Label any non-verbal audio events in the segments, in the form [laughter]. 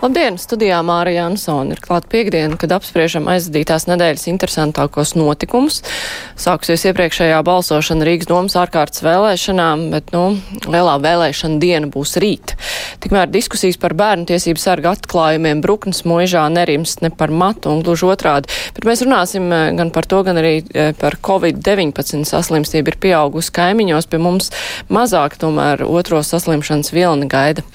Labdien! Studijā Mārija Ansona ir klāta piekdiena, kad apspriežam aizdītās nedēļas interesantākos notikumus. Sākusies iepriekšējā balsošana Rīgas domas ārkārtas vēlēšanām, bet, nu, lielā vēlēšana diena būs rīt. Tikmēr diskusijas par bērnu tiesību sarga atklājumiem Bruknes mūžā nerimst ne par matu un gluži otrādi. Bet mēs runāsim eh, gan par to, gan arī eh, par Covid-19 saslimstību ir pieaugusi kaimiņos. Pie mums mazāk tomēr otro saslimšanas vilni gaida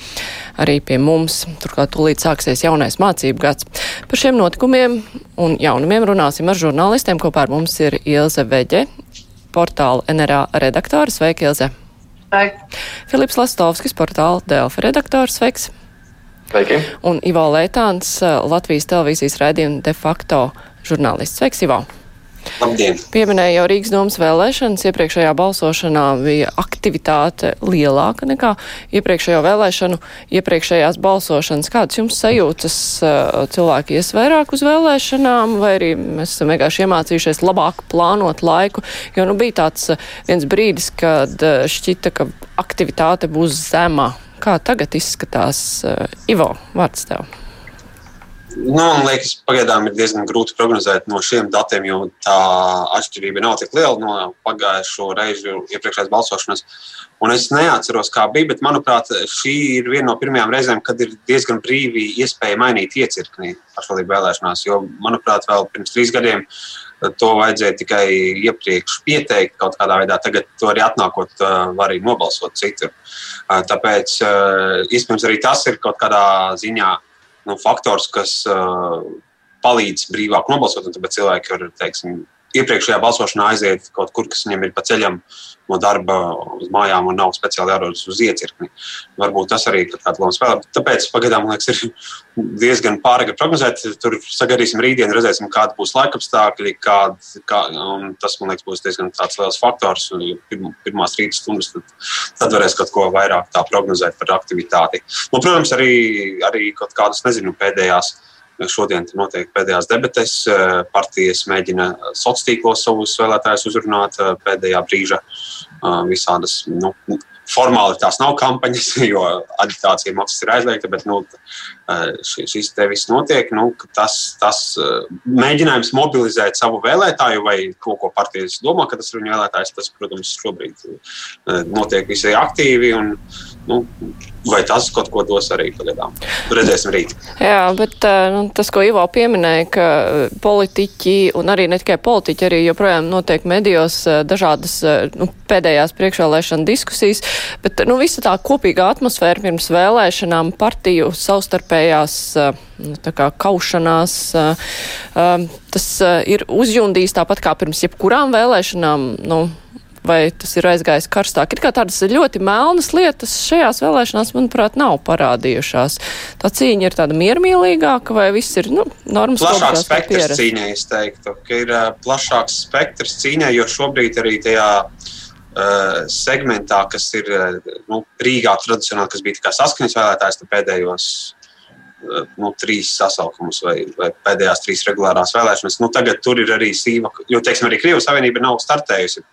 arī pie mums. Turklāt tūlīt sāksies jaunais mācību gads. Par šiem notikumiem un jaunumiem runāsim ar žurnālistiem. Kopā ar mums ir Ilze Veģe, portāla NRA redaktore. Sveika, Ilze! Sveiki! Filips Lastovskis, portāla Delfa redaktors. Sveiks! Sveiki! Un Ivo Leitāns, Latvijas televīzijas raidījuma de facto žurnālists. Sveiks, Ivo! Labdien! Pieminēja jau Rīgas domas vēlēšanas. Iepriekšējā balsošanā bija aktivitāte lielāka nekā iepriekšējo vēlēšanu, iepriekšējās balsošanas. Kādas jums sajūtas cilvēki ies vairāk uz vēlēšanām, vai arī mēs esam vienkārši iemācījušies labāk plānot laiku? Jo nu bija tāds viens brīdis, kad šķita, ka aktivitāte būs zema. Kā tagad izskatās Ivo? Vārds tev! Nu, man liekas, pagaidām ir diezgan grūti prognozēt no šiem datiem, jo tā atšķirība nav tik liela no pagājušo reizi iepriekšējās balsošanas. Un es neatceros, kā bija, bet manuprāt, šī ir viena no pirmajām reizēm, kad ir diezgan brīvi iespēja mainīt iecirkni pašvaldību vēlēšanās. Jo, manuprāt, vēl pirms trīs gadiem to vajadzēja tikai iepriekš pieteikt kaut kādā veidā. Tagad to arī atnākot, var arī nobalsot citur. Tāpēc iespējams arī tas ir kaut kādā ziņā nu, faktors, kas uh, palīdz brīvāk nobalsot. Tāpēc cilvēki var, teiksim, iepriekšējā balsošanā aiziet kaut kur, kas viņam ir pa ceļam no darba uz mājām un nav speciāli jārodas uz iecirkni. Varbūt tas arī ir kāda loma spēlē. Tāpēc pagaidām, liekas, ir diezgan pāragri prognozēt. Tur sagaidīsim rītdien, redzēsim, kāda būs laikapstākļi. Kād, kā, tas, man liekas, būs diezgan liels faktors. Pirm, pirmās rīta stundas, tad, tad varēs kaut ko vairāk prognozēt par aktivitāti. Un, protams, arī, arī kaut kādas, nezinu, pēdējās Šodien notiek pēdējās debates. Eh, partijas mēģina sociālos tīklos savus vēlētājus uzrunāt eh, pēdējā brīža eh, visādas. Nu, Formāli tās nav kampaņas, [laughs] jo agitācija maksas ir aizliegta, bet nu, šis te viss notiek. Nu, tas, tas mēģinājums mobilizēt savu vēlētāju vai to, ko partijas domā, ka tas ir viņu vēlētājs, tas, protams, šobrīd notiek visai aktīvi. Un, nu, vai tas kaut ko dos arī pagaidām. Redzēsim rīt. Jā, bet nu, tas, ko Ivo pieminēja, ka politiķi un arī ne tikai politiķi, arī joprojām notiek medijos dažādas nu, pēdējās priekšvēlēšana diskusijas, bet nu, visa tā kopīgā atmosfēra pirms vēlēšanām partiju savstarpējās nu, kā, kaušanās, tas ir uzjundījis tāpat kā pirms jebkurām vēlēšanām. Nu, vai tas ir aizgājis karstāk. Ir kā tādas ļoti melnas lietas šajās vēlēšanās, manuprāt, nav parādījušās. Tā cīņa ir tāda miermīlīgāka, vai viss ir, nu, normas plašāks spektrs cīņai, es teiktu, ka ir uh, plašāks spektrs cīņai, jo šobrīd arī tajā segmentā, kas ir nu, Rīgā tradicionāli, kas bija saskaņas vēlētājs, pēdējos nu, trīs sasaukumus vai, vai pēdējās trīs regulārās vēlēšanas. Nu, tagad tur ir arī sīva, jo, teiksim, arī Krievijas Savienība nav startējusi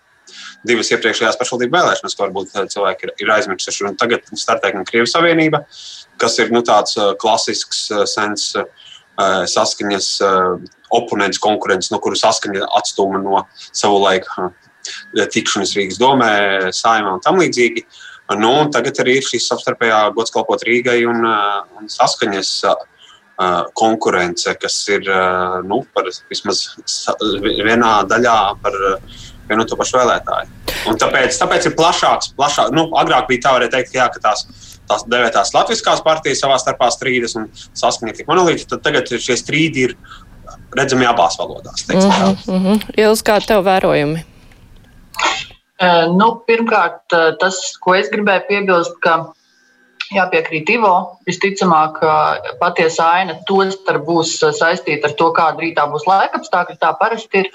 divas iepriekšējās pašvaldību vēlēšanas, ko varbūt cilvēki ir, ir aizmirsuši. Un tagad startē gan Krievijas Savienība, kas ir nu, tāds uh, klasisks, uh, sens uh, saskaņas oponents, konkurents, no kuru saskaņa atstūma no savu laiku tikšanas Rīgas domē, saimē un tam līdzīgi. Nu, tagad arī ir šīs savstarpējā gods kalpot Rīgai un, un saskaņas konkurence, kas ir nu, par, vismaz vienā daļā par vienu to pašu vēlētāju. Un tāpēc, tāpēc ir plašāks, plašāk. Nu, agrāk bija tā, teikt, ka, jā, ka tās, tās devētās latviskās partijas savā starpā strīdas un saskaņa tik monolīti, tad tagad šie strīdi ir redzami abās valodās. Mm -hmm, mm -hmm. Iels, kā tev vērojumi? Uh, nu, pirmkārt, tas, ko es gribēju piebilst, ka Jāpiekrīt Ivo. Visticamāk, patiesa aina tostarp būs saistīta ar to, kāda rītā būs laikapstākļi. Tā parasti ir.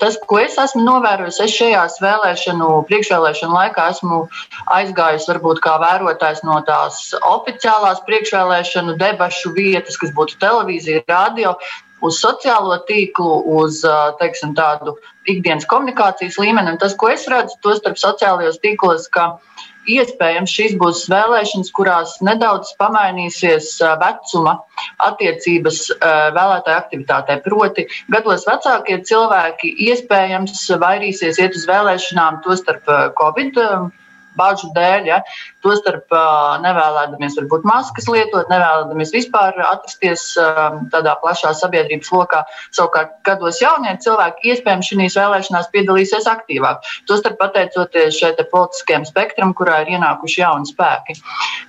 Tas, ko es esmu novērojis, es šajās vēlēšanu, priekšvēlēšanu laikā esmu aizgājis varbūt kā vērotājs no tās oficiālās priekšvēlēšanu debašu vietas, kas būtu televīzija, radio. uz sociālo tīklu, uz teiksim, tādu ikdienas komunikācijas līmeni. Un tas, ko es redzu, to starp sociālajos tīklos, ka iespējams šīs būs vēlēšanas, kurās nedaudz pamainīsies vecuma attiecības vēlētāju aktivitātē. Proti, gados vecākie cilvēki iespējams vairīsies iet uz vēlēšanām, to starp Covid bāžu dēļ. Ja? Tostarp nevēlēdamies varbūt maskas lietot, nevēlēdamies vispār atrasties tādā plašā sabiedrības lokā. Savukārt, gados jaunie cilvēki iespējams šīs vēlēšanās piedalīsies aktīvāk. Tostarp pateicoties šai politiskajam spektram, kurā ir ienākuši jauni spēki.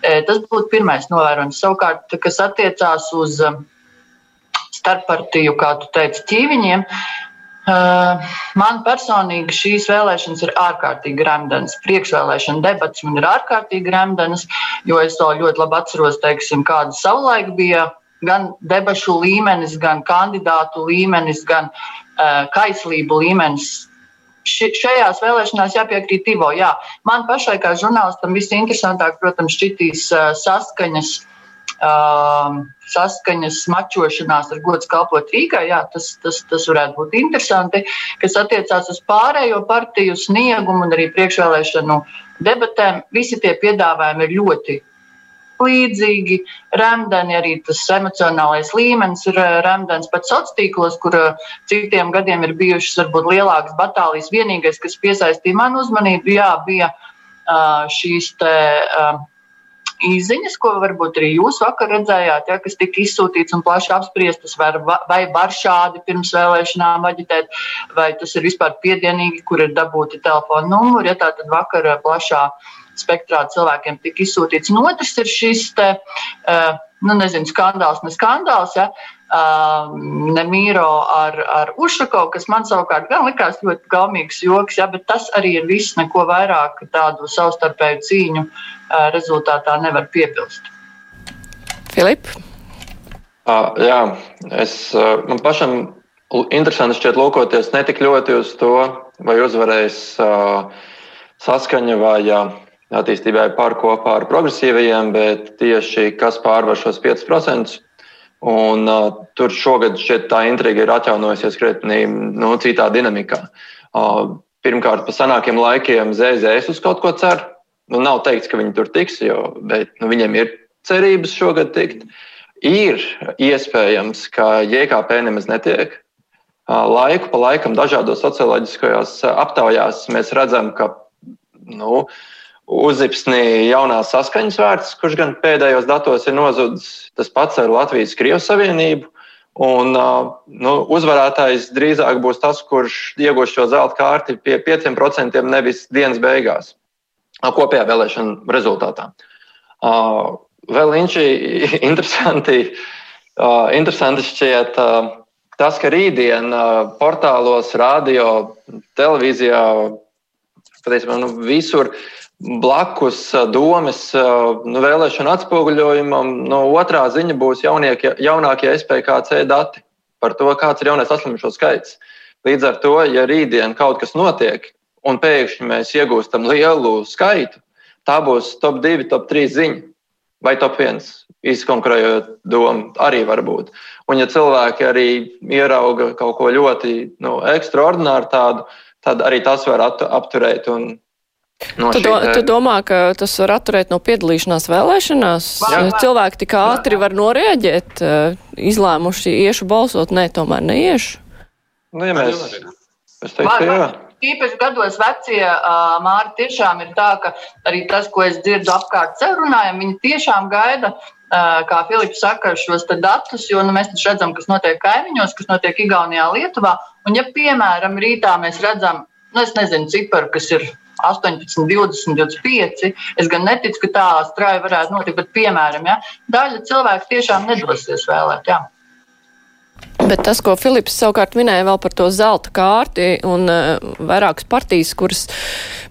Tas būtu pirmais novērojums. Savukārt, kas attiecās uz starppartiju, kā tu teici, ķīviņiem. Uh, Man personīgi šīs vēlēšanas ir ārkārtīgi gremdenas. Priekšvēlēšana debats man ir ārkārtīgi gremdenas, jo es to ļoti labi atceros, teiksim, kāda savulaik bija gan debašu līmenis, gan kandidātu līmenis, gan uh, kaislību līmenis. Šajās vēlēšanās jāpiekrīt Ivo. Jā. Man pašai kā žurnālistam visinteresantāk, protams, šķitīs uh, saskaņas saskaņas mačošanās ar gods kalpot Rīgai. Jā, tas, tas, tas varētu būt interesanti, kas attiecās uz pārējo partiju sniegumu un arī priekšvēlēšanu debatēm. Visi tie piedāvājumi ir ļoti līdzīgi. Rēmdeni arī tas emocionālais līmenis ir uh, rēmdens pat sociālos tīklos, kur uh, citiem gadiem ir bijušas varbūt lielākas batālijas. Vienīgais, kas piesaistīja manu uzmanību, jā, bija uh, šīs te. Uh, izziņas, ko varbūt arī jūs vakar redzējāt, ja, kas tika izsūtīts un plaši apspriestas, vai, vai var šādi pirms vēlēšanām aģitēt, vai tas ir vispār piedienīgi, kur ir dabūti telefona numuri. Ja, tā tad vakar plašā spektrā cilvēkiem tika izsūtīts. Un otrs ir šis te, nu, nezinu, skandāls, ne skandāls. Ja, Um, Nemīro ar, ar Ušakovu, kas man savukārt gan likās ļoti gaumīgs joks, ja, bet tas arī ir viss, neko vairāk tādu savstarpēju cīņu uh, rezultātā nevar piebilst. Filip? Uh, jā, es, uh, man pašam interesanti šķiet lūkoties ne tik ļoti uz to, vai uzvarēs uh, saskaņa vai uh, attīstībai par kopā ar progresīvajiem, bet tieši kas pārvar šos 5%. Un, uh, tur šogad šķiet, tā intriga ir atjaunojusies krietni nu, citā dinamikā. Uh, pirmkārt, pa senākiem laikiem ZZS uz kaut ko cer. Nu, nav teikts, ka viņi tur tiks, jo, bet nu, viņiem ir cerības šogad tikt. Ir iespējams, ka JKP nemaz netiek. Uh, laiku pa laikam dažādos socioloģiskajās aptaujās mēs redzam, ka nu, uh, Uzipsnī jaunās saskaņas vērts, kurš gan pēdējos datos ir nozudis. Tas pats ar Latvijas-Krievijas Savienību. Un, nu, uzvarētājs drīzāk būs tas, kurš iegūs šo zelta kārti pie 5% nevis dienas beigās, kopējā vēlēšana rezultātā. Vēl viņš ir [laughs] interesanti, interesanti šķiet tas, ka rītdien portālos, radio, televīzijā, patiesībā nu, visur blakus domas nu, vēlēšanu atspoguļojumam, no otrā ziņa būs jauniekie, jaunākie SPKC dati par to, kāds ir jaunais saslimušo skaits. Līdz ar to, ja rītdien kaut kas notiek un pēkšņi mēs iegūstam lielu skaitu, tā būs top 2, top 3 ziņa vai top 1. Izkonkurējot domu, arī var būt. Un, ja cilvēki arī ierauga kaut ko ļoti nu, ekstraordināru, tādu, tad arī tas var apturēt un No tu, do, tu domā, ka tas var atturēt no piedalīšanās vēlēšanās? Jā. Cilvēki tik ātri var norēģēt, eh, izlēmuši iešu balsot, nē, tomēr neiešu. Nu, ja mēs, es teiktu, jā. Īpaši gados vecie uh, māri tiešām ir tā, ka arī tas, ko es dzirdu apkārt sev runājam, viņi tiešām gaida, kā Filips saka, šos datus, jo nu, mēs redzam, kas notiek kaimiņos, kas notiek Igaunijā, Lietuvā. Un ja, piemēram, rītā mēs redzam, nu, es nezinu, ciparu, kas ir 18, 20, 25. Es gan neticu, ka tā strāva varētu notikt, bet, piemēram, ja, daļa cilvēku tiešām nedosies vēlēt. Jā. Bet tas, ko Filips savukārt minēja vēl par to zelta kārti un uh, vairākas partijas, kuras,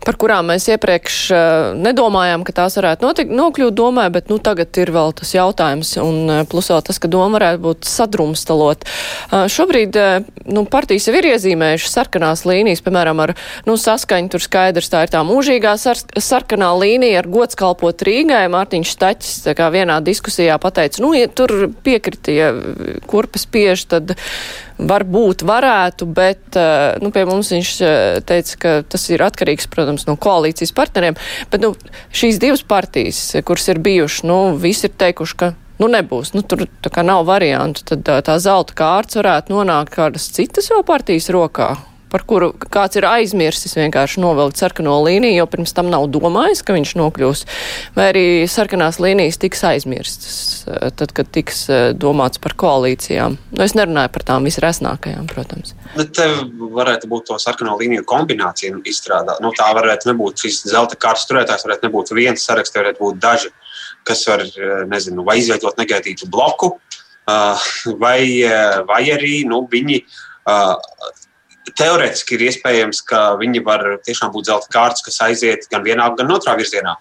par kurām mēs iepriekš uh, nedomājām, ka tās varētu notikt, nokļūt domē, bet nu tagad ir vēl tas jautājums un uh, plus vēl tas, ka doma varētu būt sadrumstalot. Uh, šobrīd uh, nu, partijas jau ir iezīmējušas sarkanās līnijas, piemēram, ar nu, saskaņu tur skaidrs, tā ir tā mūžīgā sar sarkanā līnija ar gods kalpot Rīgai. Mārtiņš Staķis kā vienā diskusijā pateica, nu, ja tur piekritie kurpes spiež, tad varbūt varētu, bet nu, pie mums viņš teica, ka tas ir atkarīgs, protams, no koalīcijas partneriem. Bet nu, šīs divas partijas, kuras ir bijušas, nu, visi ir teikuši, ka nu, nebūs. Nu, tur tā kā nav variantu. Tad tā zelta kārts varētu nonākt kādas citas vēl partijas rokā par kuru kāds ir aizmirsis vienkārši novilkt sarkano līniju, jo pirms tam nav domājis, ka viņš nokļūs, vai arī sarkanās līnijas tiks aizmirstas, eh, tad, kad tiks eh, domāts par koalīcijām. Nu, es nerunāju par tām visresnākajām, protams. Bet te varētu būt to sarkano līniju kombinācija izstrādāt. Nu, tā varētu nebūt šis zelta kārtas turētājs, varētu nebūt viens saraksts, varētu būt daži, kas var, eh, nezinu, vai izveidot negaidītu bloku, vai, vai arī nu, viņi teorētiski ir iespējams, ka viņi var tiešām būt zelta kārtas, kas aiziet gan vienā, gan otrā virzienā.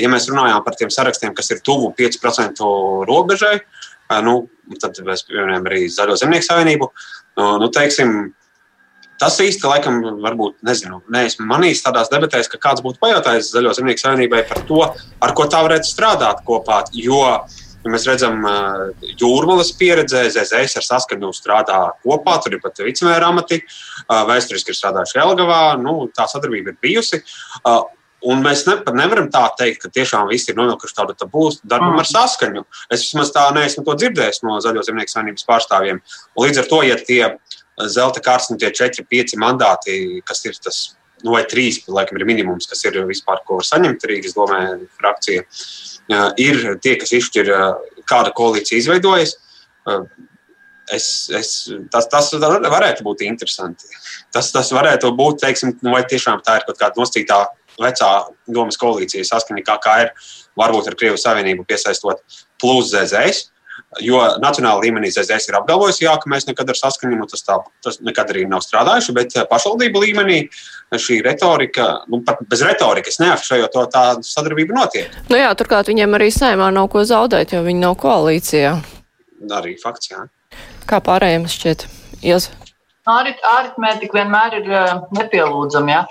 Ja mēs runājam par tiem sarakstiem, kas ir tuvu 5% robežai, nu, tad mēs pieminējam arī Zaļo zemnieku savienību. Nu, nu, teiksim, Tas īsti, laikam, varbūt, nezinu, neesmu manījis tādās debatēs, ka kāds būtu pajautājis Zaļo zemnieku savienībai par to, ar ko tā varētu strādāt kopā. Jo uh, Ja mēs redzam, jūrmālas pieredzē, ZZS ar saskaņu strādā kopā, tur ir pat vicemēra amati, vēsturiski ir strādājuši Elgavā, nu, tā sadarbība ir bijusi. Un mēs ne, nevaram tā teikt, ka tiešām visi ir nonākuši tādā tabū darbam mm. ar saskaņu. Es vismaz tā neesmu to dzirdējis no Zaļo zemnieku savienības pārstāvjiem. Un līdz ar to, ja tie zelta kārtas un tie 4, 5 mandāti, kas ir tas, nu, vai 3, laikam, ir minimums, kas ir vispār, ko var saņemt Rīgas domē frakcija. Uh, ir tie, kas izšķir, kāda koalīcija izveidojas. Es, es, tas, tas varētu būt interesanti. Tas, tas varētu būt, teiksim, nu, vai tiešām tā ir kaut kāda nostītā vecā domas koalīcija saskaņā, kā, kā ir varbūt ar Krievijas Savienību piesaistot plus ZZS. Jo nacionāla līmenī ZZS ir apgalvojis, jā, ka mēs nekad ar saskaņu, nu, tas, tā, tas nekad arī nav strādājuši, bet pašvaldību līmenī šī retorika, nu, pat bez retorikas neapšaujot to, tā sadarbība notiek. Nu jā, turklāt viņiem arī saimā nav ko zaudēt, jo viņi nav koalīcijā. Arī fakts, jā. Kā pārējiem šķiet? Ies. Aritmētika vienmēr ir uh, nepielūdzama. Ja?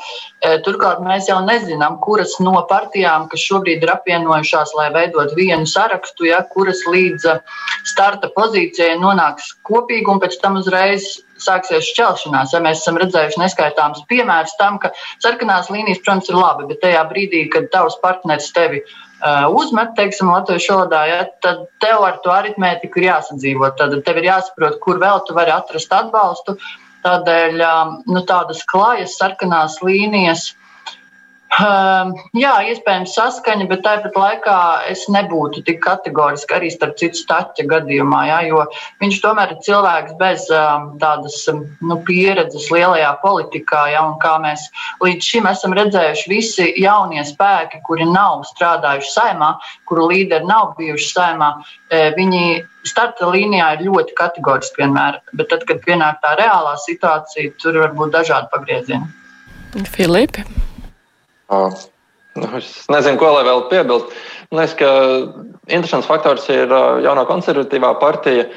Uh, turklāt mēs jau nezinām, kuras no partijām, kas šobrīd ir apvienojušās, lai veidot vienu sarakstu, ja, kuras līdz uh, starta pozīcijai nonāks kopīgi un pēc tam uzreiz sāksies šķelšanās. Ja mēs esam redzējuši neskaitāmus piemērus tam, ka sarkanās līnijas, protams, ir labi, bet tajā brīdī, kad tavs partneris tevi uh, uzmet, teiksim, latviešu valodā, ja, tad tev ar to aritmētiku ir jāsadzīvot. Tad tev ir jāsaprot, kur vēl tu vari atrast atbalstu. Tādēļ nu, tādas klājas, sarkanās līnijas. Jā, iespējams, saskaņa, bet tāpat laikā es nebūtu tik kategoriski arī starp citu staķa gadījumā, jā, jo viņš tomēr ir cilvēks bez tādas nu, pieredzes lielajā politikā, jā, kā mēs līdz šim esam redzējuši, visi jaunie spēki, kuri nav strādājuši saimā, kuru līderi nav bijuši saimā, viņi starta līnijā ir ļoti kategoriski vienmēr, bet tad, kad pienāk tā reālā situācija, tur var būt dažādi pagriezieni. Filipi? Nu, es nezinu, ko lai vēl piebilst. Man liekas, ka interesants faktors ir jaunā konservatīvā partija.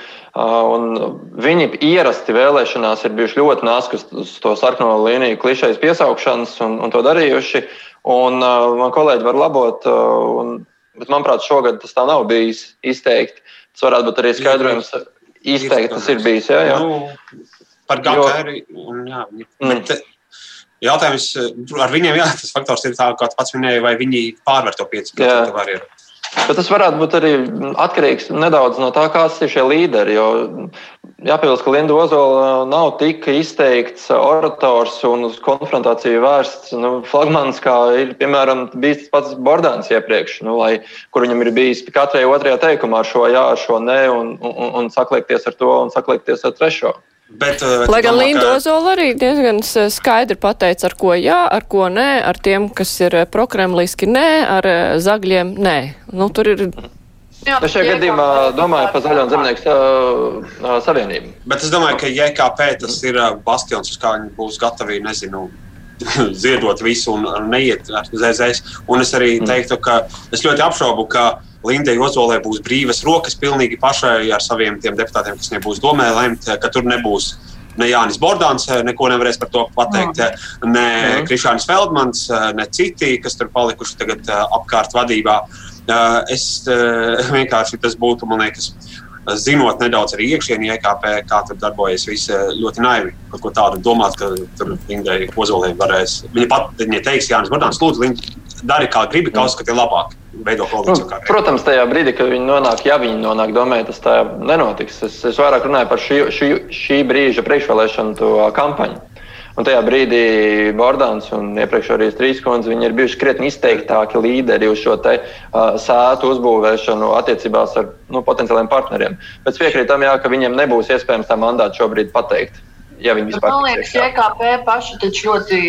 Viņi ierasti vēlēšanās ir bijuši ļoti nāski uz to sarkano līniju, klišejas piesaukšanas un, un to darījuši. Un, man kolēģi var labot, un, bet manuprāt, šogad tas tā nav bijis izteikti. Tas varētu būt arī skaidrojums. Izteikti tas ir bijis. Jā, jā. Nu, par mm. bet, jautājums ar viņiem, jā, tas faktors ir tā, kā pats minēja, vai viņi pārvar to 5% barjeru. Bet tas varētu būt arī atkarīgs nedaudz no tā, kāds ir šie līderi. Jāpiebilst, ka Linda Ozola nav tik izteikts orators un uz konfrontāciju vērsts nu, flagmans, kā ir piemēram bijis tas pats Bordāns iepriekš, nu, lai, kur viņam ir bijis katrai otrajā teikumā ar šo jā, ar šo nē, un, un, un sakliekties ar to un sakliekties ar trešo. Bet, uh, Lai gan Linda Ozola arī diezgan skaidri pateica, ar ko jā, ar ko nē, ar tiem, kas ir eh, prokremliski nē, ar eh, zagļiem nē. Nu, tur ir Jā, es šajā gadījumā domāju par Zaļo un Zemnieku uh, savienību. Bet es domāju, ka JKP tas ir bastions, uz kā viņi būs gatavi, nezinu, [laughs] ziedot visu un neiet ar ZZS. Un es arī mm. teiktu, ka es ļoti apšaubu, ka Lindai Ozolē būs brīvas rokas pilnīgi pašai ar saviem deputātiem, kas nebūs domē, lemt, ka tur nebūs ne Jānis Bordāns, neko nevarēs par to pateikt, mm. ne mm. Krišānis Feldmans, ne citi, kas tur palikuši tagad apkārt vadībā. Es [laughs] vienkārši tas būtu, man liekas, zinot nedaudz arī iekšienē IKP, kā tur darbojas viss ļoti naivi. Kaut ko tādu domāt, ka tur Lindai Ozolē varēs. Viņa pat, viņa teiks, Jānis Bordāns, lūdzu, dari kā gribi, kā uzskati labāk. Nu, protams, tajā brīdī, kad viņi nonāk, ja viņi nonāk domē, tas tā nenotiks. Es, es vairāk runāju par šī, šī, šī brīža priekšvēlēšanu kampaņu. Un tajā brīdī Bordāns un iepriekš arī Strīskundze ir bijuši krietni izteiktāki līderi uz šo te, uh, sētu uzbūvēšanu attiecībās ar nu, potenciāliem partneriem. Bet piekrītam, jā, ka viņiem nebūs iespējams tā mandātu šobrīd pateikt ja viņi vispār Man liekas, ka EKP paši taču ļoti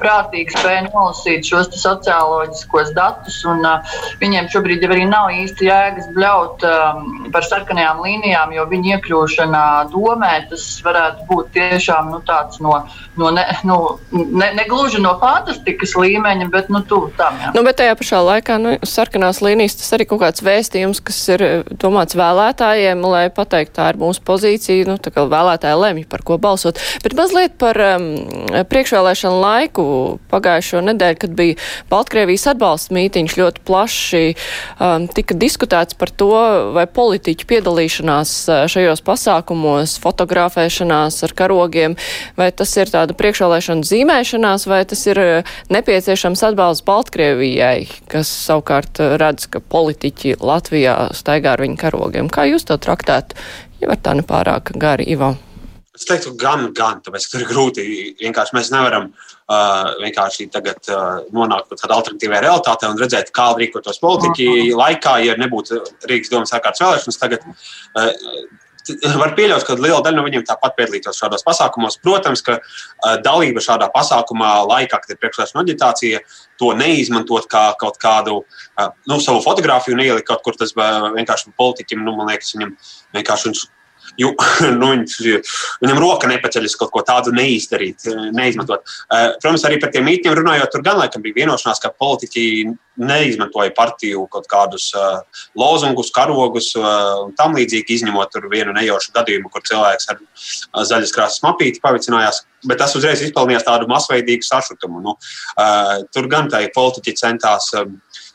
prātīgi spēja nolasīt šos socioloģiskos datus, un uh, viņiem šobrīd jau arī nav īsti jēgas bļaut um, par sarkanajām līnijām, jo viņu iekļūšana domē, tas varētu būt tiešām nu, tāds no, no ne, nu, ne, ne gluži no fantastikas līmeņa, bet nu, tuvu tam. Jā. Nu, bet tajā pašā laikā nu, sarkanās līnijas tas arī kaut kāds vēstījums, kas ir domāts vēlētājiem, lai pateikt, tā ir mūsu pozīcija, nu, tā kā vēlētāji lemj, par ko balsot balsot. Bet mazliet par um, priekšvēlēšanu laiku pagājušo nedēļu, kad bija Baltkrievijas atbalsta mītiņš ļoti plaši, um, tika diskutēts par to, vai politiķu piedalīšanās uh, šajos pasākumos, fotografēšanās ar karogiem, vai tas ir tāda priekšvēlēšana zīmēšanās, vai tas ir uh, nepieciešams atbalsts Baltkrievijai, kas savukārt uh, redz, ka politiķi Latvijā staigā ar viņu karogiem. Kā jūs to traktētu? Ja var tā nepārāk gari, Ivo. Es teiktu, gan, gan, tāpēc tur ir grūti. Vienkārši mēs nevaram uh, vienkārši tagad uh, nonākt pie tāda alternatīvā realitātē un redzēt, kā rīkotos politiķi laikā, ja nebūtu Rīgas domas ārkārtas vēlēšanas. Tagad, uh, Var pieļaut, ka liela daļa no viņiem tāpat piedalītos šādos pasākumos. Protams, ka uh, dalība šādā pasākumā, laikā, kad ir priekšvēlēšana aģitācija, to neizmantot kā kaut kādu uh, nu, savu fotografiju, neielikt kaut kur tas vienkārši politiķim, nu, man liekas, viņam vienkārši viņš Ju, [laughs] nu, viņš, viņam roka nepaceļas kaut ko tādu neizdarīt, neizmantot. Eh, protams, arī par tiem mītņiem runājot, tur gan laikam bija vienošanās, ka politiķi neizmantoja partiju kaut kādus uh, lozungus, karogus uh, un tam līdzīgi, izņemot vienu nejaušu gadījumu, kur cilvēks ar zaļas krāsas mapīti pavicinājās. Bet tas uzreiz izpelnījās tādu masveidīgu sašutumu. Nu, uh, tur gan tā politiķi centās uh,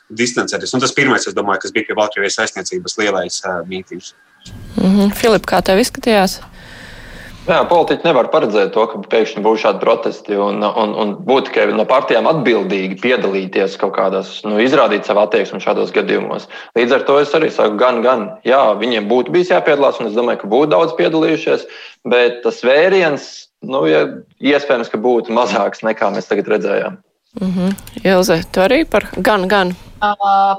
distancēties. Un tas pirmais, domāju, kas bija pie Baltkrievijas aizsniecības lielais uh, mītījums. Mm -hmm. Filip, kā tev izskatījās? Jā, politiķi nevar paredzēt to, ka pēkšņi būs šādi protesti un, un, un būt tikai no partijām atbildīgi piedalīties kaut kādās, nu, izrādīt savu attieksmi šādos gadījumos. Līdz ar to es arī saku, gan, gan, jā, viņiem būtu bijis jāpiedalās, un es domāju, ka būtu daudz piedalījušies, bet tas vēriens, nu, ja, iespējams, ka būtu mazāks nekā mēs tagad redzējām. Mm -hmm. Ilze, tu arī par gan, gan.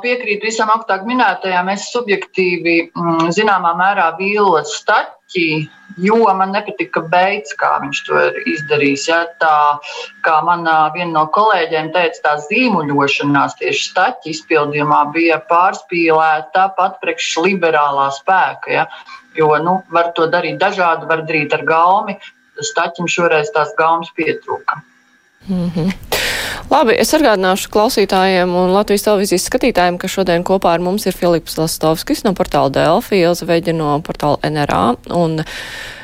Piekrītu visam augstāk minētajām. Es subjektīvi mm, zināmā mērā vīlu staķi, jo man nepatika beidz, kā viņš to ir izdarījis. Ja? Tā kā man viena no kolēģiem teica, tā zīmuļošanās tieši staķi izpildījumā bija pārspīlēta pat priekš liberālā spēka. Ja? Jo nu, var to darīt dažādi, var darīt ar gaumi. Staķim šoreiz tās gaumas pietrūka. Mm -hmm. Labi, es atgādināšu klausītājiem un Latvijas televīzijas skatītājiem, ka šodien kopā ar mums ir Filips Lastovskis no portāla Delfi, Ilza Veģa no portāla NRA un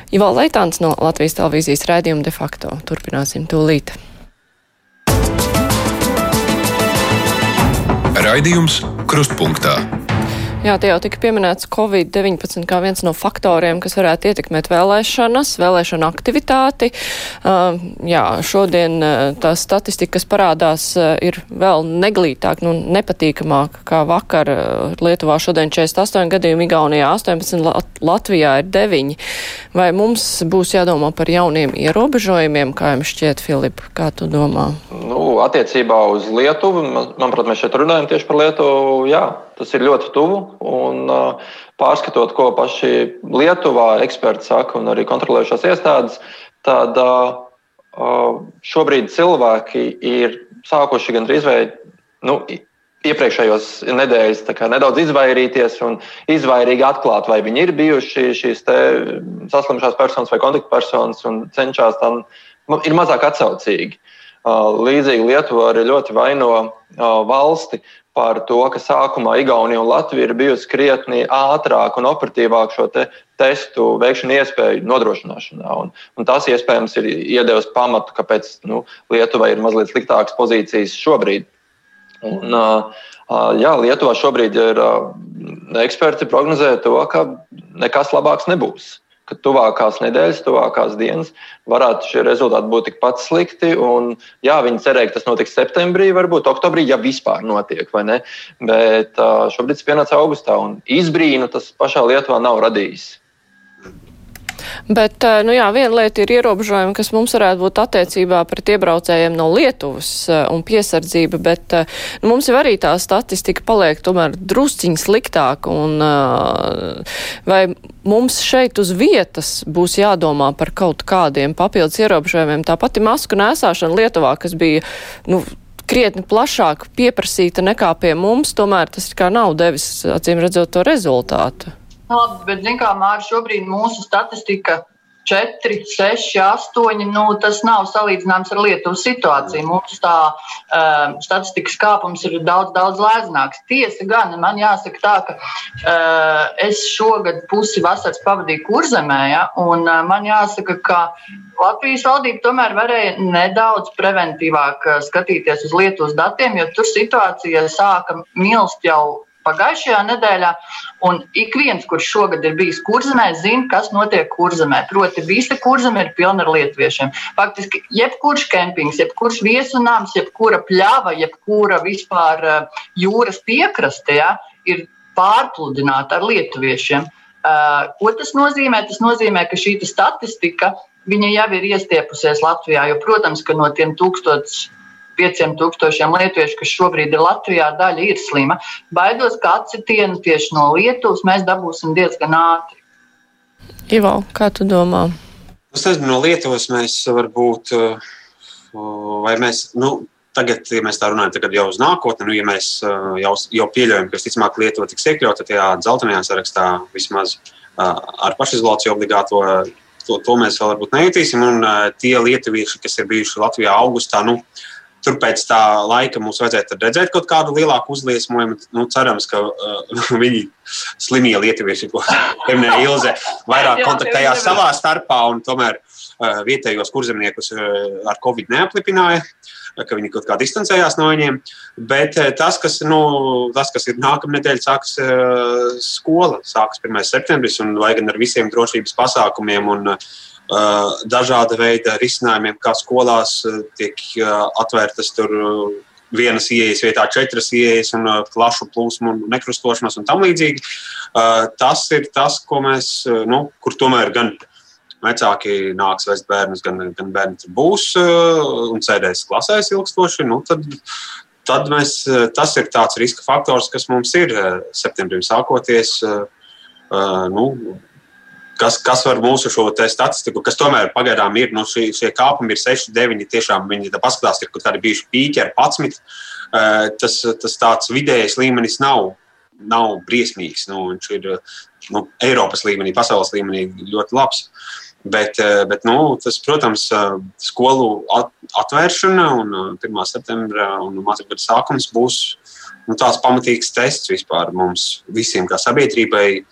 Ivo Leitāns no Latvijas televīzijas raidījuma de facto. Turpināsim tūlīt. Raidījums Krustpunktā. Jā, tie jau tika pieminēts Covid-19 kā viens no faktoriem, kas varētu ietekmēt vēlēšanas, vēlēšanu aktivitāti. Uh, jā, šodien uh, tā statistika, kas parādās, uh, ir vēl neglītāk, nu, nepatīkamāk kā vakar. Lietuvā šodien 48 gadījumi, Igaunijā 18, Lat Latvijā ir 9. Vai mums būs jādomā par jauniem ierobežojumiem, kā jums šķiet, Filip, kā tu domā? Nu, attiecībā uz Lietuvu, man, manuprāt, mēs šeit runājam tieši par Lietuvu, jā, tas ir ļoti tuvu. Un, pārskatot, ko paši Lietuvā eksperti saka un arī kontrolējušās iestādes, tad šobrīd cilvēki ir sākuši gandrīz vai nu, iepriekšējos nedēļas nedaudz izvairīties un izvairīgi atklāt, vai viņi ir bijuši šīs saslimšanās personas vai kontaktpersonas un cenšas tam nu, ir mazāk atsaucīgi. Līdzīgi Lietuva arī ļoti vaino valsti par to, ka sākumā Igaunija un Latvija ir bijusi krietni ātrāk un operatīvāk šo te testu veikšanu iespēju nodrošināšanā. Un, un tas iespējams ir iedevis pamatu, kāpēc nu, Lietuvai ir mazliet sliktākas pozīcijas šobrīd. Un, Jā, Lietuvā šobrīd ir eksperti prognozē to, ka nekas labāks nebūs ka tuvākās nedēļas, tuvākās dienas varētu šie rezultāti būt tikpat slikti. Un, jā, viņi cerēja, ka tas notiks septembrī, varbūt oktobrī, ja vispār notiek? Bet šobrīd tas pienāca augustā, un izbrīnu tas pašā Lietuvā nav radījis. Bet, nu jā, viena lieta ir ierobežojumi, kas mums varētu būt attiecībā pret iebraucējiem no Lietuvas un piesardzība, bet nu, mums jau arī tā statistika paliek tomēr drusciņi sliktāk. Un, vai mums šeit uz vietas būs jādomā par kaut kādiem papildus ierobežojumiem? Tā pati masku nēsāšana Lietuvā, kas bija, nu, krietni plašāk pieprasīta nekā pie mums, tomēr tas kā nav devis, acīm redzot, to rezultātu. Labi, bet, zināmā mērā, Māra, šobrīd mūsu statistika 4, 6, 8. Nu, tas nav salīdzināms ar Lietuvas situāciju. Mums tā uh, statistikas kāpums ir daudz, daudz lēznāks. Tiesa gan, man jāsaka tā, ka uh, es šogad pusi vasaras pavadīju kurzemē, ja, un uh, man jāsaka, ka Latvijas valdība tomēr varēja nedaudz preventīvāk skatīties uz Lietuvas datiem, jo tur situācija sāka milst jau pagājušajā nedēļā. Un ik viens, kurš šogad ir bijis kurzemē, zina, kas notiek kurzemē. Proti, visa kurzeme ir pilna ar lietuviešiem. Faktiski, jebkurš kempings, jebkurš viesunāms, jebkura pļava, jebkura vispār eh, jūras piekraste ja, ir pārpludināta ar lietuviešiem. Uh, ko tas nozīmē? Tas nozīmē, ka šī statistika viņa jau ir iestiepusies Latvijā. Jo, protams, ka no tiem 1000 500 lietuviešu, kas šobrīd ir Latvijā, daļa ir slima. Baidos, ka atsitienu tieši no Lietuvas mēs dabūsim diezgan ātri. Ivo, kā tu domā? Es nezinu, no Lietuvas mēs varbūt, eh, vai mēs, nu, tagad, ja mēs tā runājam, tagad jau uz nākotni, nu, ja mēs eh, jau, jau pieļaujam, ka visticamāk Lietuva tiks iekļauta tajā dzeltenajā sarakstā vismaz eh, ar pašizolāciju obligāto. To, to mēs vēl varbūt nejutīsim. Un tie lietuvieši, kas ir bijuši Latvijā augustā, nu, uh, Tur pēc tā laika mums vajadzētu redzēt kaut kādu lielāku uzliesmojumu. Nu, cerams, ka uh, [laughs] viņi slimie lietuvieši, ko [laughs] pieminēja Ilze, vairāk kontaktējās savā starpā un tomēr uh, vietējos kurzemniekus uh, ar covid neaplipināja ka viņi kaut kā distancējās no viņiem. Bet uh, tas, kas, nu, tas, kas ir nākamā nedēļa, sākas uh, skola. Sākas 1. septembris, un vai gan ar visiem drošības pasākumiem un uh, dažāda veida risinājumiem, kā skolās tiek atvērtas tur vienas ieejas vietā četras ieejas un plašu plūsmu un nekrustošanos un tam līdzīgi. Tas ir tas, ko mēs, nu, kur tomēr gan vecāki nāks vest bērnus, gan, gan bērni tur būs un sēdēs klasēs ilgstoši, nu, tad, tad mēs, tas ir tāds riska faktors, kas mums ir septembrim sākoties. Nu, kas, kas var mūsu šo statistiku, kas tomēr pagaidām ir, nu, šie, šie kāpumi ir 6, 9, tiešām viņi paskatās, ir kaut kādi bijuši pīķi ar 11. Eh, tas, tas tāds vidējais līmenis nav, nav briesmīgs. Nu, viņš ir nu, Eiropas līmenī, pasaules līmenī ļoti labs. Bet, eh, bet nu, tas, protams, eh, skolu atvēršana un 1. septembra un mācību gada sākums būs nu, tāds pamatīgs tests vispār mums visiem, kā sabiedrībai,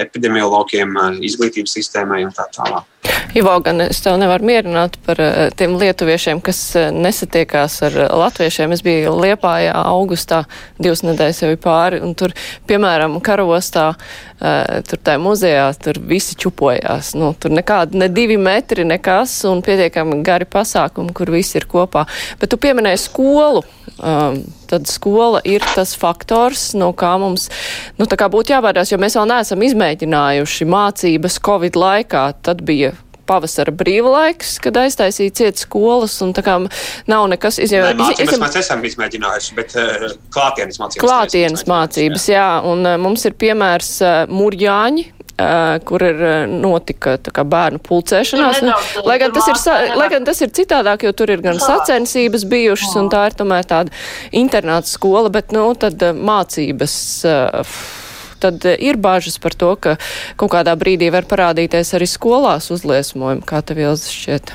epidemiologiem, izglītības sistēmai un tā tālāk. Ivo, gan es tev nevaru mierināt par tiem lietuviešiem, kas nesatiekās ar latviešiem. Es biju Liepājā augustā, divas nedēļas jau pāri, un tur, piemēram, karostā, tur tajā muzejā, tur visi čupojās. Nu, tur nekādi, ne divi metri, nekas, un pietiekami gari pasākumi, kur visi ir kopā. Bet tu pieminēji skolu. Um, tad skola ir tas faktors, no kā mums nu, kā būtu jāvērās, jo mēs vēl neesam izmēģinājuši mācības Covid laikā. Tad bija pavasara brīvlaiks, kad aiztaisīja ciet skolas, un tā kā nav nekas izjauts. Mācības iz... mēs esam izmēģinājuši, bet uh, klātienes mācības. Klātienes mācības, jā. jā, un uh, mums ir piemērs uh, Murjāņi, kur ir notika kā, bērnu pulcēšanās. Nu, lai, gan tas ir, lai gan tas ir citādāk, jo tur ir gan sacensības bijušas, un tā ir tomēr tāda internāta skola, bet, nu, tad mācības. Tad ir bažas par to, ka kaut kādā brīdī var parādīties arī skolās uzliesmojumi. Kā tev jau šķiet?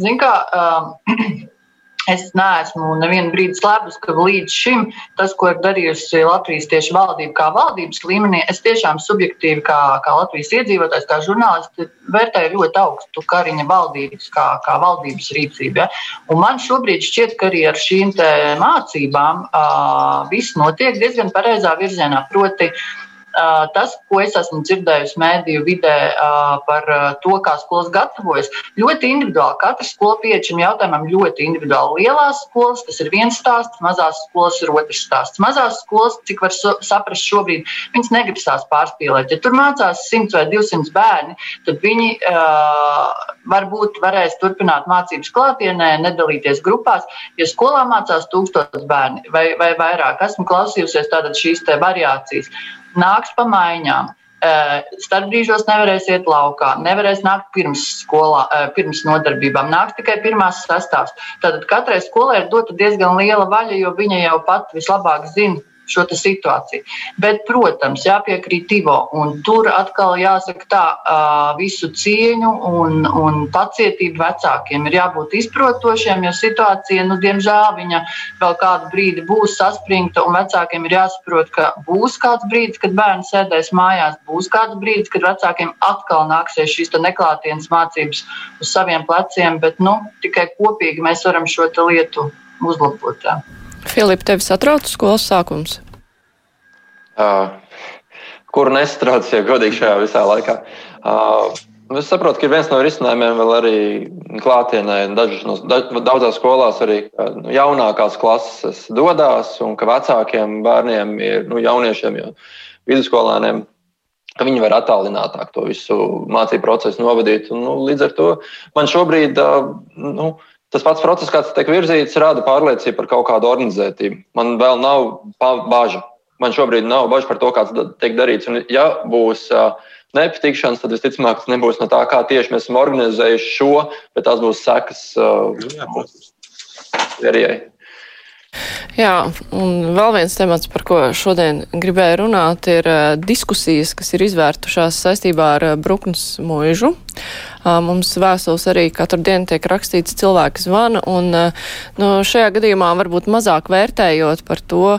Zin kā, um, [clears throat] Es neesmu nevienu brīdi slēpus, ka līdz šim tas, ko ir darījusi Latvijas tieši valdība, kā valdības līmenī, es tiešām subjektīvi, kā, kā Latvijas iedzīvotājs, kā žurnālists, vērtēju ļoti augstu Kariņa valdības, kā, kā valdības rīcību. Ja? Un man šobrīd šķiet, ka arī ar šīm mācībām uh, viss notiek diezgan pareizā virzienā. Proti, uh, tas, ko es esmu dzirdējusi mēdīju vidē par to, kā skolas gatavojas, ļoti individuāli. Katra skola pieeja šim jautājumam ļoti individuāli. Lielās skolas tas ir viens stāsts, mazās skolas ir otrs stāsts. Mazās skolas, cik var saprast šobrīd, viņas negrib tās pārspīlēt. Ja tur mācās 100 vai 200 bērni, tad viņi uh, varbūt varēs turpināt mācības klātienē, nedalīties grupās. Ja skolā mācās tūkstotis bērni vai, vai vairāk, esmu klausījusies tādas šīs variācijas nāks pa maiņām. Starpbrīžos nevarēs iet laukā, nevarēs nākt pirms, skolā, pirms nodarbībām, nāks tikai pirmās sastāvs. Tad katrai skolai ir dota diezgan liela vaļa, jo viņa jau pat vislabāk zina, šo situāciju. Bet, protams, jāpiekrīt Ivo, un tur atkal jāsaka tā, visu cieņu un, un pacietību vecākiem ir jābūt izprotošiem, jo situācija, nu, diemžēl, viņa vēl kādu brīdi būs saspringta, un vecākiem ir jāsaprot, ka būs kāds brīdis, kad bērns sēdēs mājās, būs kāds brīdis, kad vecākiem atkal nāksies šīs neklātienes mācības uz saviem pleciem, bet, nu, tikai kopīgi mēs varam šo lietu uzlabot. Jā. Filipa, tevi satrauc skolas sākums? Uh, kuru nestrādājas, ja godīgi šajā visā laikā. Uh, Es saprotu, ka viens no risinājumiem vēl arī klātienē, dažas no daudzās skolās arī nu, jaunākās klases dodas, un ka vecākiem bērniem, ir, nu, jauniešiem, jau vidusskolēniem, ka viņi var attālinātāk to visu mācību procesu novadīt. Un, nu, līdz ar to man šobrīd nu, Tas pats process, kāds tiek virzīts, rada pārliecību par kaut kādu organizētību. Man vēl nav bažu. Man šobrīd nav bažu par to, kāds tiek darīts. Un, ja būs nepatikšanas, tad visticamāk tas nebūs no tā, kā tieši mēs esam organizējuši šo, bet tās būs sekas Sērijai. Jā, un vēl viens temats, par ko šodien gribēju runāt, ir diskusijas, kas ir izvērtušās saistībā ar Bruknes mūžu. Mums vēstules arī katru dienu tiek rakstīts cilvēks zvana, un nu, šajā gadījumā varbūt mazāk vērtējot par to,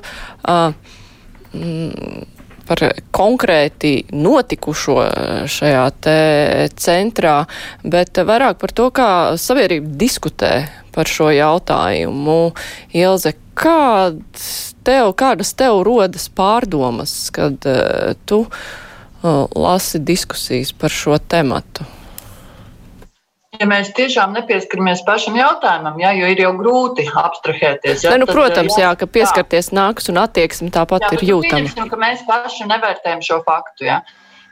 par konkrēti notikušo šajā te centrā, bet vairāk par to, kā sabiedrība diskutē par šo jautājumu. Ilze, kāds tev, kādas tev rodas pārdomas, kad uh, tu uh, lasi diskusijas par šo tematu? ja mēs tiešām nepieskaramies pašam jautājumam, jā, jo ir jau grūti abstrahēties. Jā, ne, nu, tad, protams, jā, jā, ka pieskarties jā. nāks un attieksme tāpat jā, ir jūtama. Jā, ka mēs paši nevērtējam šo faktu. Jā.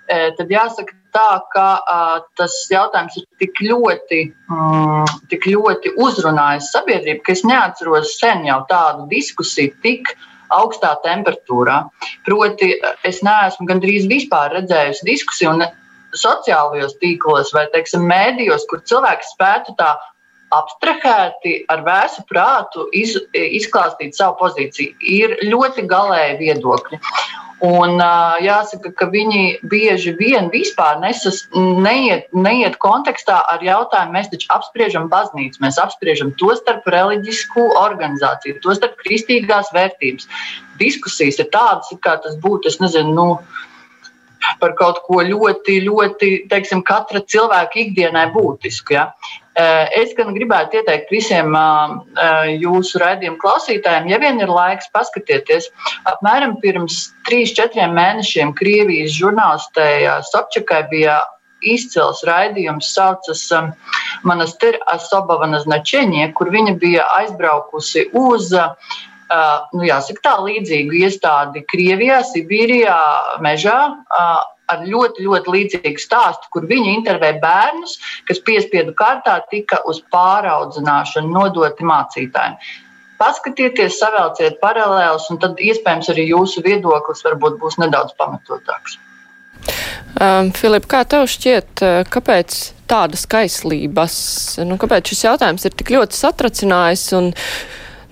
E, tad jāsaka tā, ka uh, tas jautājums ir tik ļoti, mm, tik ļoti uzrunājis sabiedrību, ka es neatceros sen jau tādu diskusiju tik augstā temperatūrā. Proti, es neesmu gandrīz vispār redzējusi diskusiju sociālajos tīklos vai, teiksim, mēdījos, kur cilvēki spētu tā abstrahēti ar vēsu prātu iz, izklāstīt savu pozīciju. Ir ļoti galēji viedokļi. Un, jāsaka, ka viņi bieži vien vispār nesas, neiet, neiet kontekstā ar jautājumu, mēs taču apspriežam baznīcu, mēs apspriežam to starp reliģisku organizāciju, to starp kristīgās vērtības. Diskusijas ir tādas, kā tas būtu, es nezinu, nu, par kaut ko ļoti, ļoti, teiksim, katra cilvēka ikdienai būtisku. Ja? Eh, es gan gribētu ieteikt visiem eh, eh, jūsu raidījumu klausītājiem, ja vien ir laiks paskatieties, apmēram pirms 3-4 mēnešiem Krievijas žurnālistei Sobčakai bija izcils raidījums, saucas Monastir Asobavana Značeņie, kur viņa bija aizbraukusi uz Uh, nu, jāsaka, tā līdzīgu iestādi Krievijā, Sibīrijā, mežā. Uh, ar ļoti, ļoti līdzīgu stāstu, kur viņi intervē bērnus, kas piespiedu kārtā tika uz pāraudzināšanu nodoti mācītājiem. Paskatieties, savēlciet paralēlus, un tad iespējams arī jūsu viedoklis varbūt būs nedaudz pamatotāks. Um, Filip, kā tev šķiet, kāpēc tādas kaislības, nu, kāpēc šis jautājums ir tik ļoti satracinājis un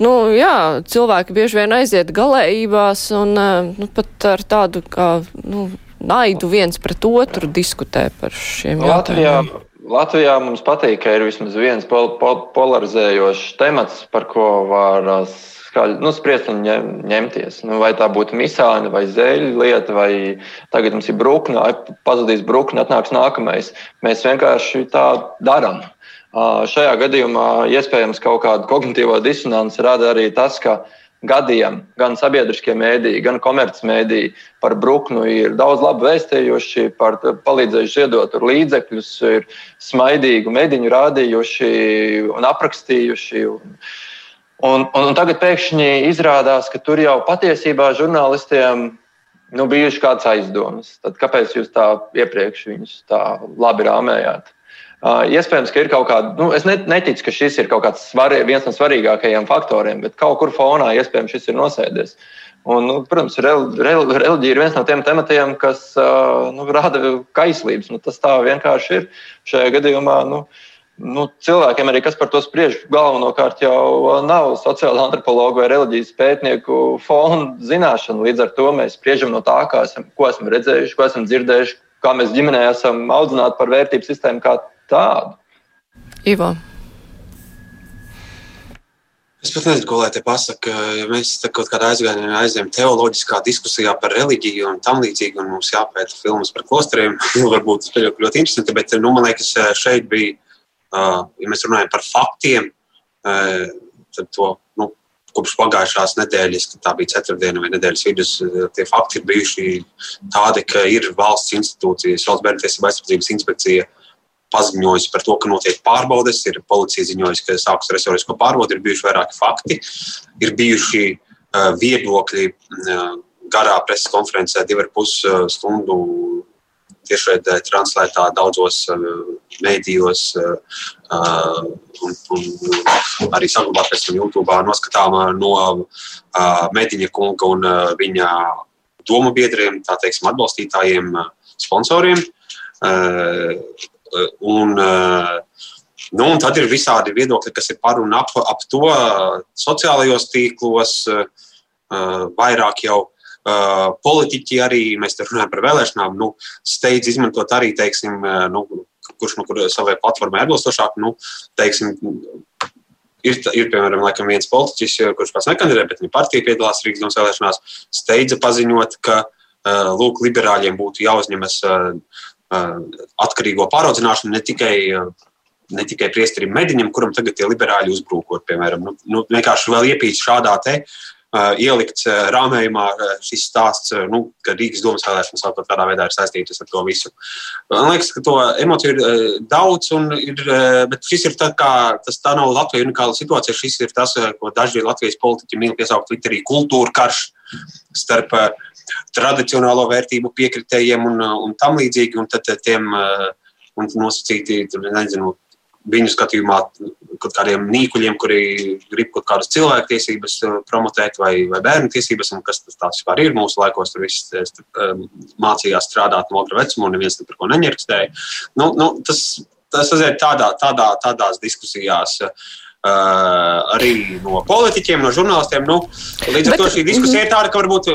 nu, jā, cilvēki bieži vien aiziet galējībās un eh, nu, pat ar tādu kā nu, naidu viens pret otru diskutē par šiem Latvijā, jautājumiem. Latvijā mums patīk, ka ir vismaz viens pol pol polarizējošs temats, par ko var nu, spriest un ņem, ņemties. Nu, vai tā būtu misāņa vai zēļu lieta, vai tagad mums ir brūkna, pazudīs brūkna, atnāks nākamais. Mēs vienkārši tā darām. Šajā gadījumā iespējams kaut kādu kognitīvo disonanci rada arī tas, ka gadiem gan sabiedriskie mēdīji, gan komercmediji par Bruknu ir daudz labu vēstījuši, par palīdzējuši ziedot līdzekļus, ir smaidīgu mediņu rādījuši un aprakstījuši. Un, un, un, un tagad pēkšņi izrādās, ka tur jau patiesībā žurnālistiem nu, bijuši kādas aizdomas. Tad kāpēc jūs tā iepriekš viņus tā labi rāmējāt? Iespējams, ka ir kaut kāda, nu, es neticu, ka šis ir kaut kāds svarī, viens no svarīgākajiem faktoriem, bet kaut kur fonā iespējams šis ir nosēdies. Un, nu, protams, reliģija ir viens no tiem tematiem, kas nu, rada kaislības. Nu, tas tā vienkārši ir. Šajā gadījumā nu, nu, cilvēkiem arī, kas par to spriež, galvenokārt jau nav sociāla antropologa vai reliģijas pētnieku fona zināšana. Līdz ar to mēs spriežam no tā, esam, ko esam redzējuši, ko esam dzirdējuši, kā mēs ģimenē esam audzināti par vērtību sistēmu kā tādu. Ivo. Es pat nezinu, ko lai te pasakā. Ja mēs kaut kādā aizgājienā aizējām teoloģiskā diskusijā par reliģiju un tam līdzīgi, un mums jāpēta filmas par klosteriem, [laughs] varbūt tas ir ļoti interesanti, bet nu, man liekas, šeit bija, ja mēs runājam par faktiem, tad to nu, kopš pagājušās nedēļas, kad tā bija ceturtdiena vai nedēļas vidus, tie fakti ir bijuši tādi, ka ir valsts institūcijas, valsts bērnu tiesību aizsardzības inspekcija paziņojusi par to, ka notiek pārbaudes, ir policija ziņojusi, ka sāks resorisko pārbaudi, ir bijuši vairāki fakti, ir bijuši uh, viedokļi uh, garā preses konferencē, divu ar pus stundu tiešraidē translētā daudzos mēdījos uh, un, un arī saglabāt pēc tam YouTube noskatāmā no uh, Mēdiņa kunga un uh, viņa domu biedriem, tā teiksim, atbalstītājiem, sponsoriem. Un, eh, nu, un tad ir visādi viedokļi, kas ir par un ap, ap to sociālajos tīklos, eh, vairāk jau eh, politiķi arī, mēs te runājam par vēlēšanām, nu, steidz izmantot arī, teiksim, nu, kurš no kur savai platformai atbilstošāk, nu, teiksim, ir, ir piemēram, laikam viens politiķis, kurš pats nekandidē, bet viņa partija piedalās Rīgas domas vēlēšanās, steidza paziņot, ka, lūk, liberāļiem būtu jāuzņemas atkarīgo pāraudzināšanu ne tikai, ne tikai priesterim mediņam, kuram tagad tie liberāļi uzbrūkot, piemēram. Nu, nu, vienkārši vēl iepīts šādā te. Uh, ielikts uh, rāmējumā uh, šis stāsts, nu, ka Rīgas domas vēlēšanas kaut kādā veidā ir saistītas ar to visu. Man liekas, ka to emociju ir daudz, ir, bet šis ir tā kā, tas tā nav Latvijas unikāla situācija. Šis ir tas, ko daži Latvijas politiķi mīl piesaukt Twitterī kultūra karš starp uh, tradicionālo vērtību piekritējiem un, un tam līdzīgi, un tad tiem un nosacīti, nezinu, viņu skatījumā kaut kādiem nīkuļiem, kuri grib kaut kādas cilvēktiesības promotēt vai, vai bērnu tiesības, un kas tas vispār ir mūsu laikos. Tur viss mācījās strādāt no otra vecuma, un neviens par ko neņirkstēja. Nu, nu, tas, tas aiziet tādā, tādā, tādās diskusijās. Uh, Uh, arī no politiķiem, no žurnālistiem. Nu, līdz ar to šī diskusija ir tāda, ka varbūt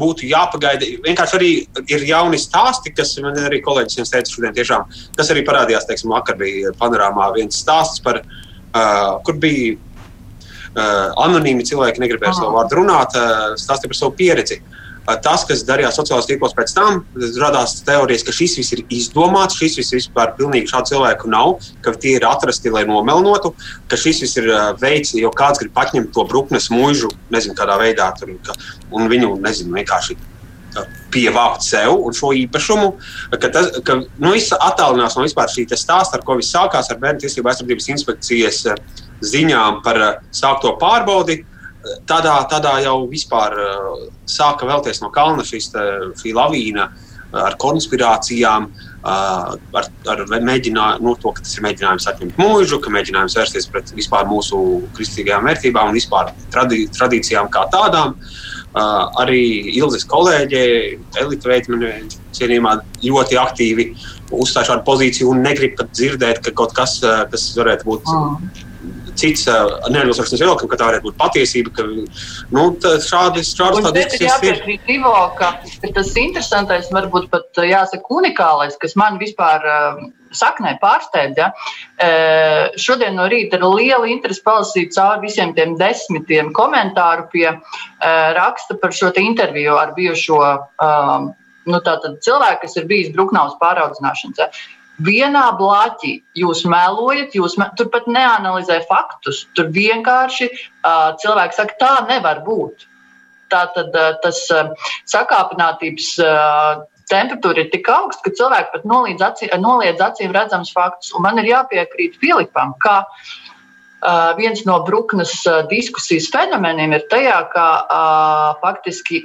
būtu jāpagaida. Vienkārši arī ir jauni stāsti, kas man arī kolēģis teica šodien, tiešām, kas arī parādījās, teiksim, vakar bija panorāmā viens stāsts par, uh, kur bija uh, anonīmi cilvēki, negribēja savu vārdu runāt, uh, stāstīja par savu pieredzi. Uh, tas, kas darījās sociālajos tīklos pēc tam, radās teorijas, ka šis viss ir izdomāts, šis viss vispār pilnīgi šādu cilvēku nav, ka tie ir atrasti, lai nomelnotu, ka šis viss ir veids, jo kāds grib paņemt to bruknes mūžu, nezinu, kādā veidā tur, ka, un viņu, nezinu, vienkārši pievākt sev un šo īpašumu, ka, tas, ka nu, attālinās no vispār šī stāsta, ar ko viss sākās ar Bērnu tiesību aizsardzības inspekcijas ziņām par sākto pārbaudi tādā, tādā jau vispār uh, sāka vēlties no kalna šis, te, šī lavīna ar konspirācijām, uh, ar, ar mēģinājumu, nu, to, ka tas ir mēģinājums atņemt mūžu, ka mēģinājums vērsties pret vispār mūsu kristīgajām vērtībām un vispār tradī, tradīcijām kā tādām. Uh, arī Ilzas kolēģe, Elita Veitmane, cienījumā ļoti aktīvi uzstāj šādu pozīciju un negrib pat dzirdēt, ka kaut kas, kas varētu būt. Mm cits neatbilstošs viedoklim, ka tā varētu būt patiesība. Ka, nu, šādi, šādi tādas ir jāpiekrīt Ivo, ka tas interesantais, varbūt pat jāsaka unikālais, kas man vispār saknē pārsteidz. Ja? Šodien no rīta ar lielu interesi palasīt cauri visiem tiem desmitiem komentāru pie raksta par šo interviju ar bijušo nu, cilvēku, kas ir bijis Bruknavas pāraudzināšanas. Ja? Vienā blāķī jūs melojat, jūs me, tur pat neanalizē faktus. Tur vienkārši uh, cilvēks saka, tā nevar būt. Tā tad uh, tas uh, sakāpinātības uh, temperatūra ir tik augsta, ka cilvēki pat noliedz, acī, noliedz acīm redzamus faktus. Un man ir jāpiekrīt Filipam, ka uh, viens no Bruknes uh, diskusijas fenomeniem ir tajā, ka uh, faktiski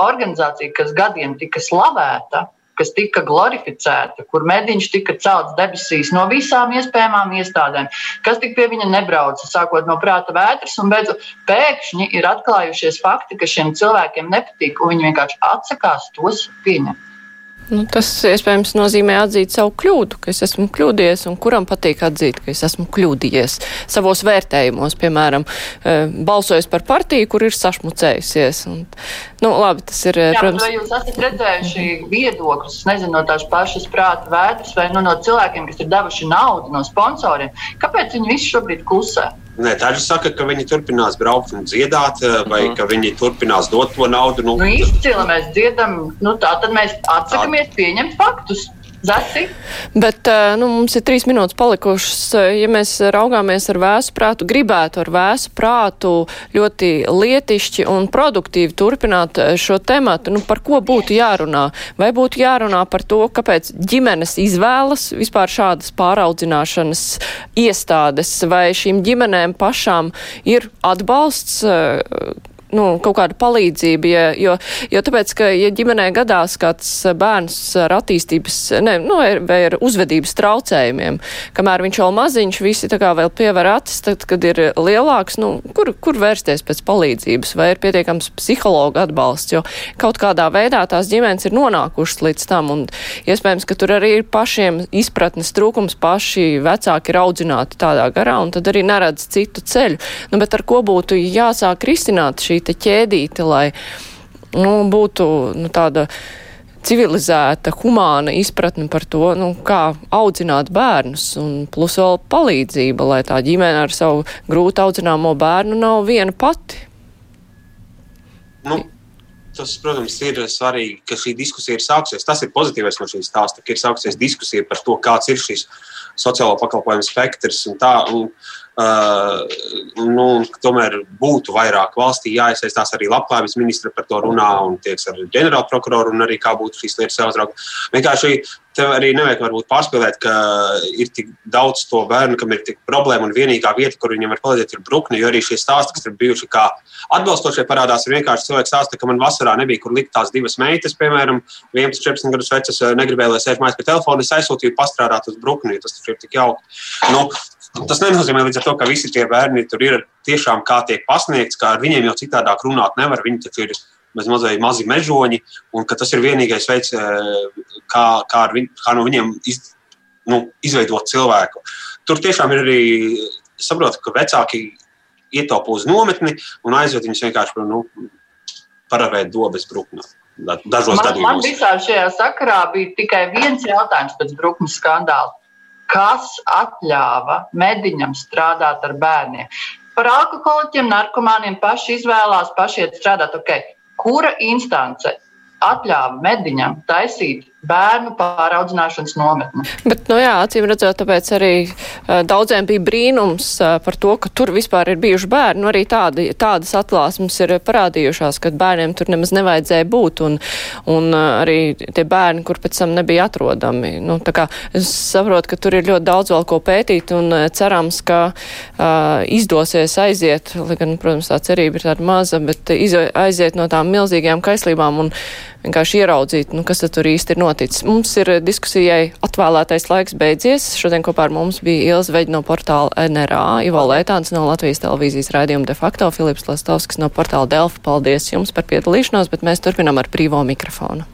organizācija, kas gadiem tika slavēta, kas tika glorificēta, kur mediņš tika celts debesīs no visām iespējamām iestādēm, kas tik pie viņa nebrauca, sākot no prāta vētras, un beidzot pēkšņi ir atklājušies fakti, ka šiem cilvēkiem nepatīk, un viņi vienkārši atsakās tos pieņemt. Nu, tas iespējams nozīmē atzīt savu kļūdu, ka es esmu kļūdījies, un kuram patīk atzīt, ka es esmu kļūdījies savos vērtējumos, piemēram, e, balsojot par partiju, kur ir sašmucējusies. Un, nu, labi, tas ir, e, Jā, protams. Vai jūs esat redzējuši viedokļus, nezinu, no tās pašas prāta vētras vai nu, no cilvēkiem, kas ir devuši naudu no sponsoriem? Kāpēc viņi visi šobrīd klusē? Nē, daži saka, ka viņi turpinās braukt un dziedāt, eh, vai -huh. ka viņi turpinās dot to naudu. Nu, nu izcili mēs dziedam, nu, tā tad mēs atsakāmies pieņemt faktus. Zasi. Bet eh, nu, mums ir trīs minūtes palikušas. Eh, ja mēs raugāmies ar vēsu prātu, gribētu ar vēsu prātu ļoti lietišķi un produktīvi turpināt eh, šo tematu, nu, par ko būtu jārunā? Vai būtu jārunā par to, kāpēc ģimenes izvēlas vispār šādas pāraudzināšanas iestādes, vai šīm ģimenēm pašām ir atbalsts? Nu, kaut kāda palīdzība, ja, jo, jo tāpēc, ka, ja ģimenē gadās kāds bērns ar attīstības, ne, nu, vai ar uzvedības traucējumiem, kamēr viņš vēl maziņš, visi tā kā vēl pievar acis, tad, kad ir lielāks, nu, kur, kur vērsties pēc palīdzības, vai ir pietiekams psihologa atbalsts, jo kaut kādā veidā tās ģimenes ir nonākušas līdz tam, un iespējams, ka tur arī ir pašiem izpratnes trūkums, paši vecāki ir audzināti tādā garā, un tad arī neredz citu ceļu. Nu, bet ar ko būtu jāsāk risināt šī šī ķēdīte, lai nu, būtu nu, tāda civilizēta, humāna izpratne par to, nu, kā audzināt bērnus, un plus vēl palīdzība, lai tā ģimene ar savu grūti audzināmo bērnu nav viena pati. Nu, tas, protams, ir svarīgi, ka šī diskusija ir sākusies. Tas ir pozitīvais no šīs stāsta, ka ir sākusies diskusija par to, kāds ir šīs sociālo pakalpojumu spektrs un tā. Un, Uh, nu, tomēr būtu vairāk valstī jāiesaistās arī labklājības ministra par to runā un tieks ar ģenerālprokuroru un arī kā būtu šīs lietas jāuzrauga. Vienkārši tev arī nevajag varbūt pārspīlēt, ka ir tik daudz to bērnu, kam ir tik problēma un vienīgā vieta, kur viņam var palīdzēt, ir brukni, jo arī šie stāsti, kas ir bijuši kā atbalstošie parādās, ir vienkārši cilvēks stāsta, ka man vasarā nebija kur likt tās divas meitas, piemēram, 11, 14 gadus vecas, negribēja, lai sēž mājās pie telefona, es aizsūtīju pastrādāt uz brukni, tas ir tik jauki. Nu, Tas nenozīmē līdz ar to, ka visi tie bērni tur ir tiešām kā tiek pasniegts, kā ar viņiem jau citādāk runāt nevar. Viņi taču ir mazliet mazi mežoņi, un tas ir vienīgais veids, eh, kā, kā, viņ, kā no viņiem iz, nu, izveidot cilvēku. Tur tiešām ir arī saprotu, ka vecāki ietaupa uz nometni un aizved viņus vienkārši nu, paravēt dobes bruknā. Dažos man, gadījumos. Man visā šajā sakarā bija tikai viens jautājums pēc bruknes skandāla kas atļāva mediņam strādāt ar bērniem. Par alkoholiķiem, narkomāniem paši izvēlās, paši iet strādāt. Okay. Kura instance atļāva mediņam taisīt bērnu pāraudzināšanas nometni. Bet, nu jā, acīm redzot, tāpēc arī daudziem bija brīnums par to, ka tur vispār ir bijuši bērni. Nu, arī tādi, tādas atklāsmes ir parādījušās, ka bērniem tur nemaz nevajadzēja būt, un, un arī tie bērni, kur pēc tam nebija atrodami. Nu, tā kā es saprotu, ka tur ir ļoti daudz vēl ko pētīt, un cerams, ka uh, izdosies aiziet, lai gan, protams, tā cerība ir tāda maza, bet iz, aiziet no tām milzīgajām kaislībām un vienkārši ieraudzīt, nu, kas tur īsti ir noticis. Mums ir diskusijai atvēlētais laiks beidzies. Šodien kopā ar mums bija Ilza Veģa no portāla NRA, Ivo Lētāns no Latvijas televīzijas raidījuma de facto, Filips Lastovskis no portāla Delfa. Paldies jums par piedalīšanos, bet mēs turpinām ar brīvo mikrofonu.